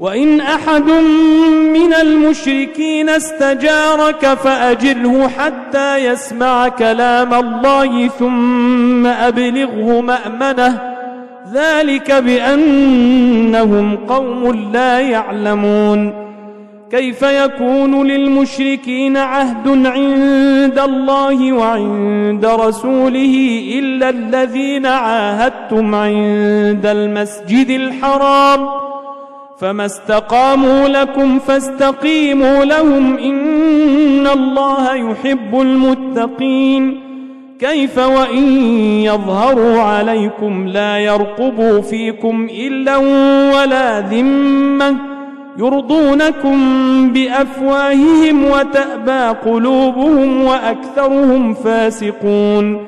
وإن أحد من المشركين استجارك فأجره حتى يسمع كلام الله ثم أبلغه مأمنه. ذلك بأنهم قوم لا يعلمون. كيف يكون للمشركين عهد عند الله وعند رسوله إلا الذين عاهدتم عند المسجد الحرام؟ فما استقاموا لكم فاستقيموا لهم إن الله يحب المتقين كيف وإن يظهروا عليكم لا يرقبوا فيكم إلا ولا ذمة يرضونكم بأفواههم وتأبى قلوبهم وأكثرهم فاسقون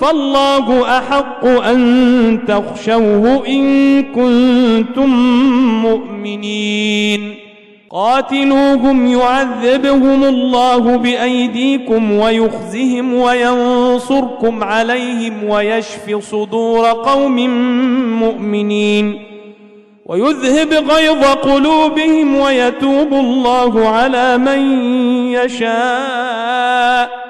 فالله أحق أن تخشوه إن كنتم مؤمنين. قاتلوهم يعذبهم الله بأيديكم ويخزهم وينصركم عليهم ويشف صدور قوم مؤمنين. ويذهب غيظ قلوبهم ويتوب الله على من يشاء.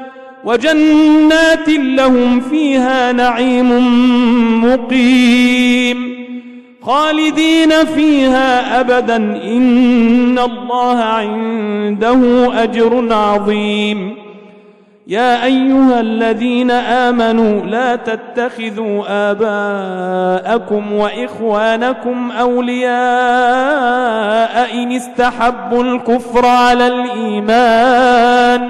وجنات لهم فيها نعيم مقيم. خالدين فيها أبدا إن الله عنده أجر عظيم. يا أيها الذين آمنوا لا تتخذوا آباءكم وإخوانكم أولياء إن استحبوا الكفر على الإيمان.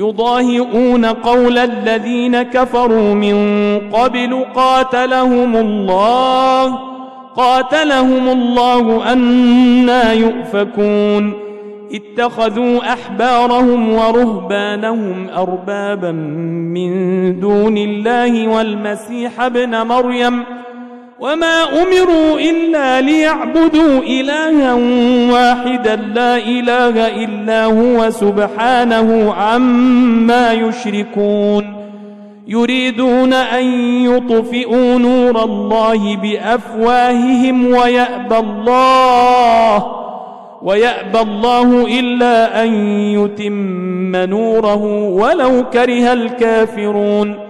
يضاهئون قول الذين كفروا من قبل قاتلهم الله قاتلهم الله أنا يؤفكون اتخذوا أحبارهم ورهبانهم أربابا من دون الله والمسيح ابن مريم وما أمروا إلا ليعبدوا إلها واحدا لا إله إلا هو سبحانه عما يشركون يريدون أن يطفئوا نور الله بأفواههم ويأبى الله ويأبى الله إلا أن يتم نوره ولو كره الكافرون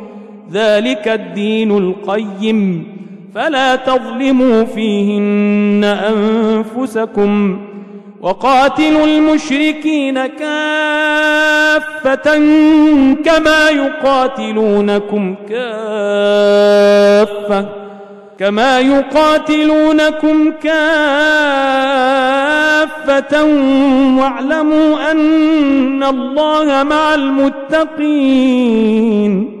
ذلك الدين القيم. فلا تظلموا فيهن أنفسكم. وقاتلوا المشركين كافة كما يقاتلونكم كافة كما يقاتلونكم كافة. واعلموا أن الله مع المتقين.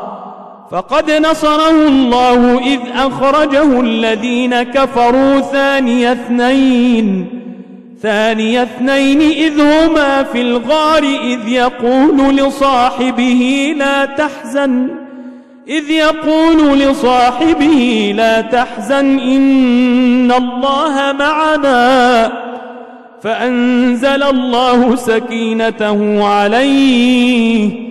فقد نصره الله إذ أخرجه الذين كفروا ثاني اثنين. ثاني اثنين إذ هما في الغار إذ يقول لصاحبه لا تحزن. إذ يقول لصاحبه لا تحزن إن الله معنا. فأنزل الله سكينته عليه.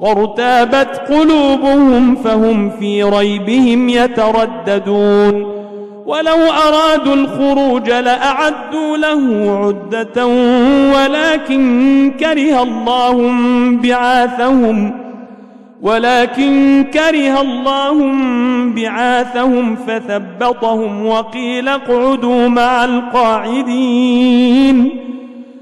وارتابت قلوبهم فهم في ريبهم يترددون. ولو أرادوا الخروج لأعدوا له عدة ولكن كره الله بعاثهم ولكن كره الله بعاثهم فثبطهم وقيل اقعدوا مع القاعدين.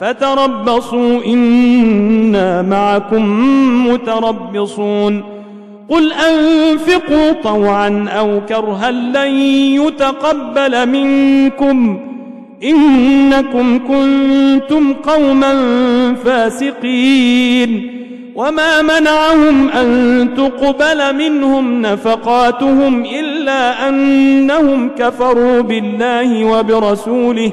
فتربصوا إنا معكم متربصون. قل أنفقوا طوعا أو كرها لن يتقبل منكم. إنكم كنتم قوما فاسقين. وما منعهم أن تقبل منهم نفقاتهم إلا أنهم كفروا بالله وبرسوله.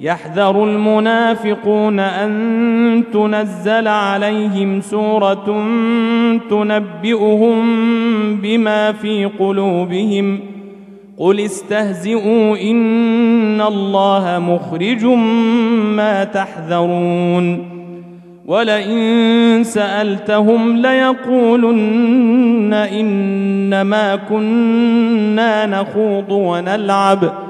يحذر المنافقون أن تنزل عليهم سورة تنبئهم بما في قلوبهم. قل استهزئوا إن الله مخرج ما تحذرون. ولئن سألتهم ليقولن إنما كنا نخوض ونلعب.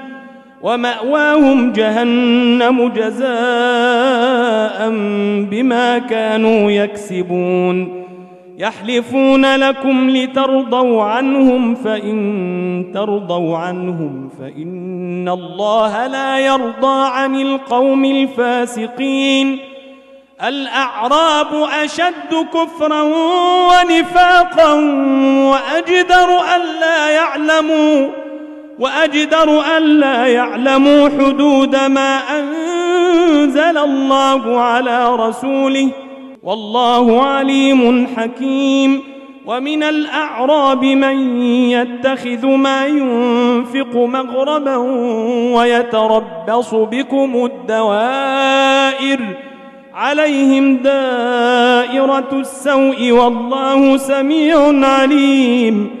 ومأواهم جهنم جزاء بما كانوا يكسبون. يحلفون لكم لترضوا عنهم فإن ترضوا عنهم فإن الله لا يرضى عن القوم الفاسقين. الأعراب أشد كفرا ونفاقا وأجدر ألا يعلموا. وأجدر ألا يعلموا حدود ما أنزل الله على رسوله. والله عليم حكيم. ومن الأعراب من يتخذ ما ينفق مغربا ويتربص بكم الدوائر. عليهم دائرة السوء والله سميع عليم.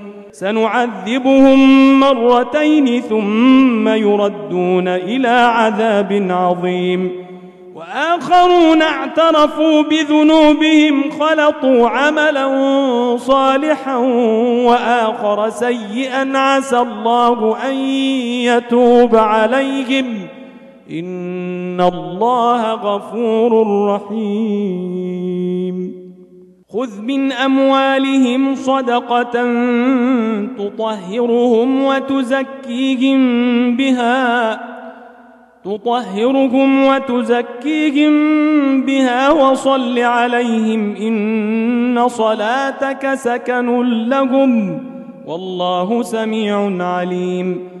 سنعذبهم مرتين ثم يردون إلى عذاب عظيم. وآخرون اعترفوا بذنوبهم خلطوا عملا صالحا وآخر سيئا عسى الله أن يتوب عليهم. إن الله غفور رحيم. خذ من أموالهم صدقة تطهرهم وتزكيهم بها تطهرهم وتزكيهم بها وصل عليهم إن صلاتك سكن لهم والله سميع عليم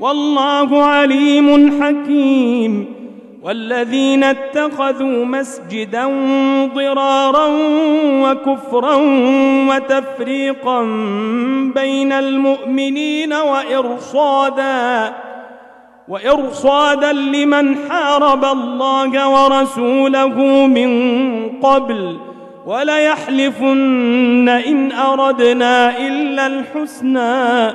والله عليم حكيم. والذين اتخذوا مسجدا ضرارا وكفرا وتفريقا بين المؤمنين وإرصادا وإرصادا لمن حارب الله ورسوله من قبل. وليحلفن إن أردنا إلا الحسنى.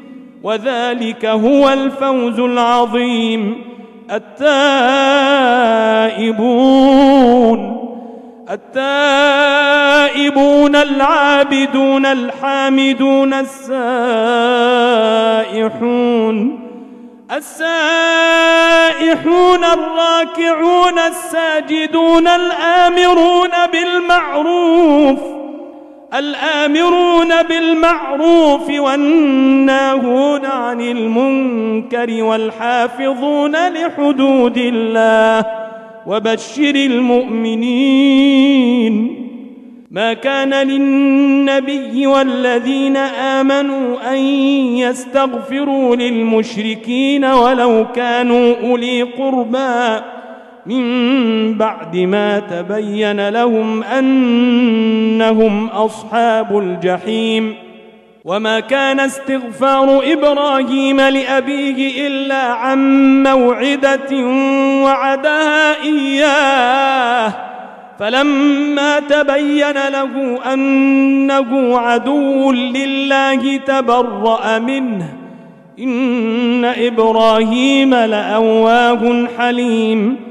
وذلك هو الفوز العظيم. التائبون التائبون العابدون الحامدون السائحون السائحون الراكعون الساجدون الآمرون بالمعروف الآمرون بالمعروف والناهون عن المنكر والحافظون لحدود الله وبشر المؤمنين. ما كان للنبي والذين آمنوا أن يستغفروا للمشركين ولو كانوا أولي قربى من بعد ما تبين لهم أنهم أصحاب الجحيم وما كان استغفار إبراهيم لأبيه إلا عن موعدة وعدها إياه. فلما تبين له أنه عدو لله تبرأ منه. إن إبراهيم لأواه حليم.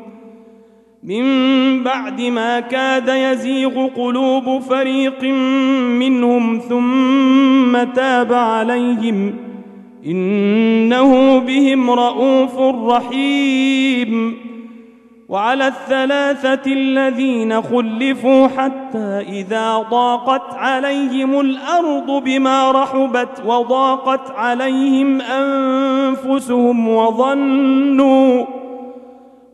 من بعد ما كاد يزيغ قلوب فريق منهم ثم تاب عليهم إنه بهم رءوف رحيم. وعلى الثلاثة الذين خلفوا حتى إذا ضاقت عليهم الأرض بما رحبت وضاقت عليهم أنفسهم وظنوا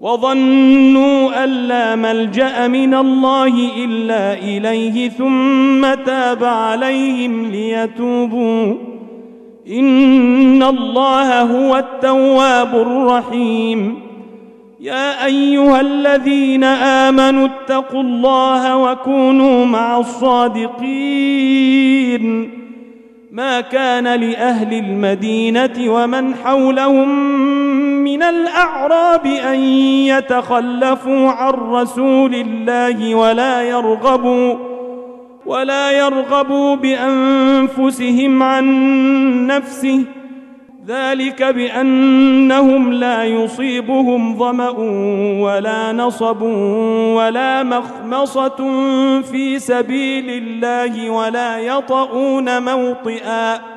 وظنوا أن لا ملجأ من الله إلا إليه ثم تاب عليهم ليتوبوا. إن الله هو التواب الرحيم. يا أيها الذين آمنوا اتقوا الله وكونوا مع الصادقين. ما كان لأهل المدينة ومن حولهم من الأعراب أن يتخلفوا عن رسول الله ولا يرغبوا ولا يرغبوا بأنفسهم عن نفسه. ذلك بأنهم لا يصيبهم ظمأ ولا نصب ولا مخمصة في سبيل الله ولا يطؤون موطئا.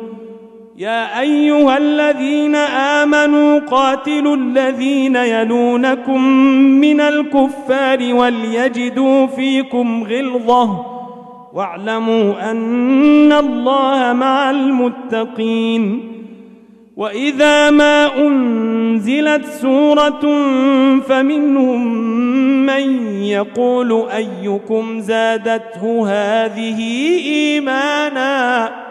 يا أيها الذين آمنوا قاتلوا الذين يلونكم من الكفار وليجدوا فيكم غلظة واعلموا أن الله مع المتقين وإذا ما أنزلت سورة فمنهم من يقول أيكم زادته هذه إيماناً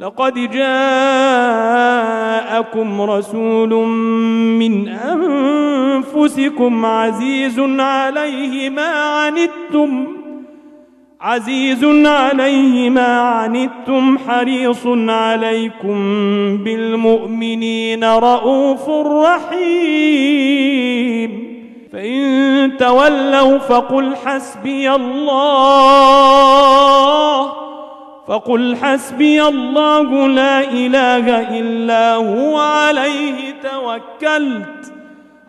لقد جاءكم رسول من أنفسكم عزيز عليه ما عنتم عزيز عليه ما عنتم حريص عليكم بالمؤمنين رؤوف رحيم. فإن تولوا فقل حسبي الله. فقل حسبي الله لا إله إلا هو عليه توكلت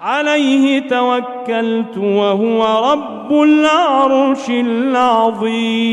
عليه توكلت وهو رب العرش العظيم.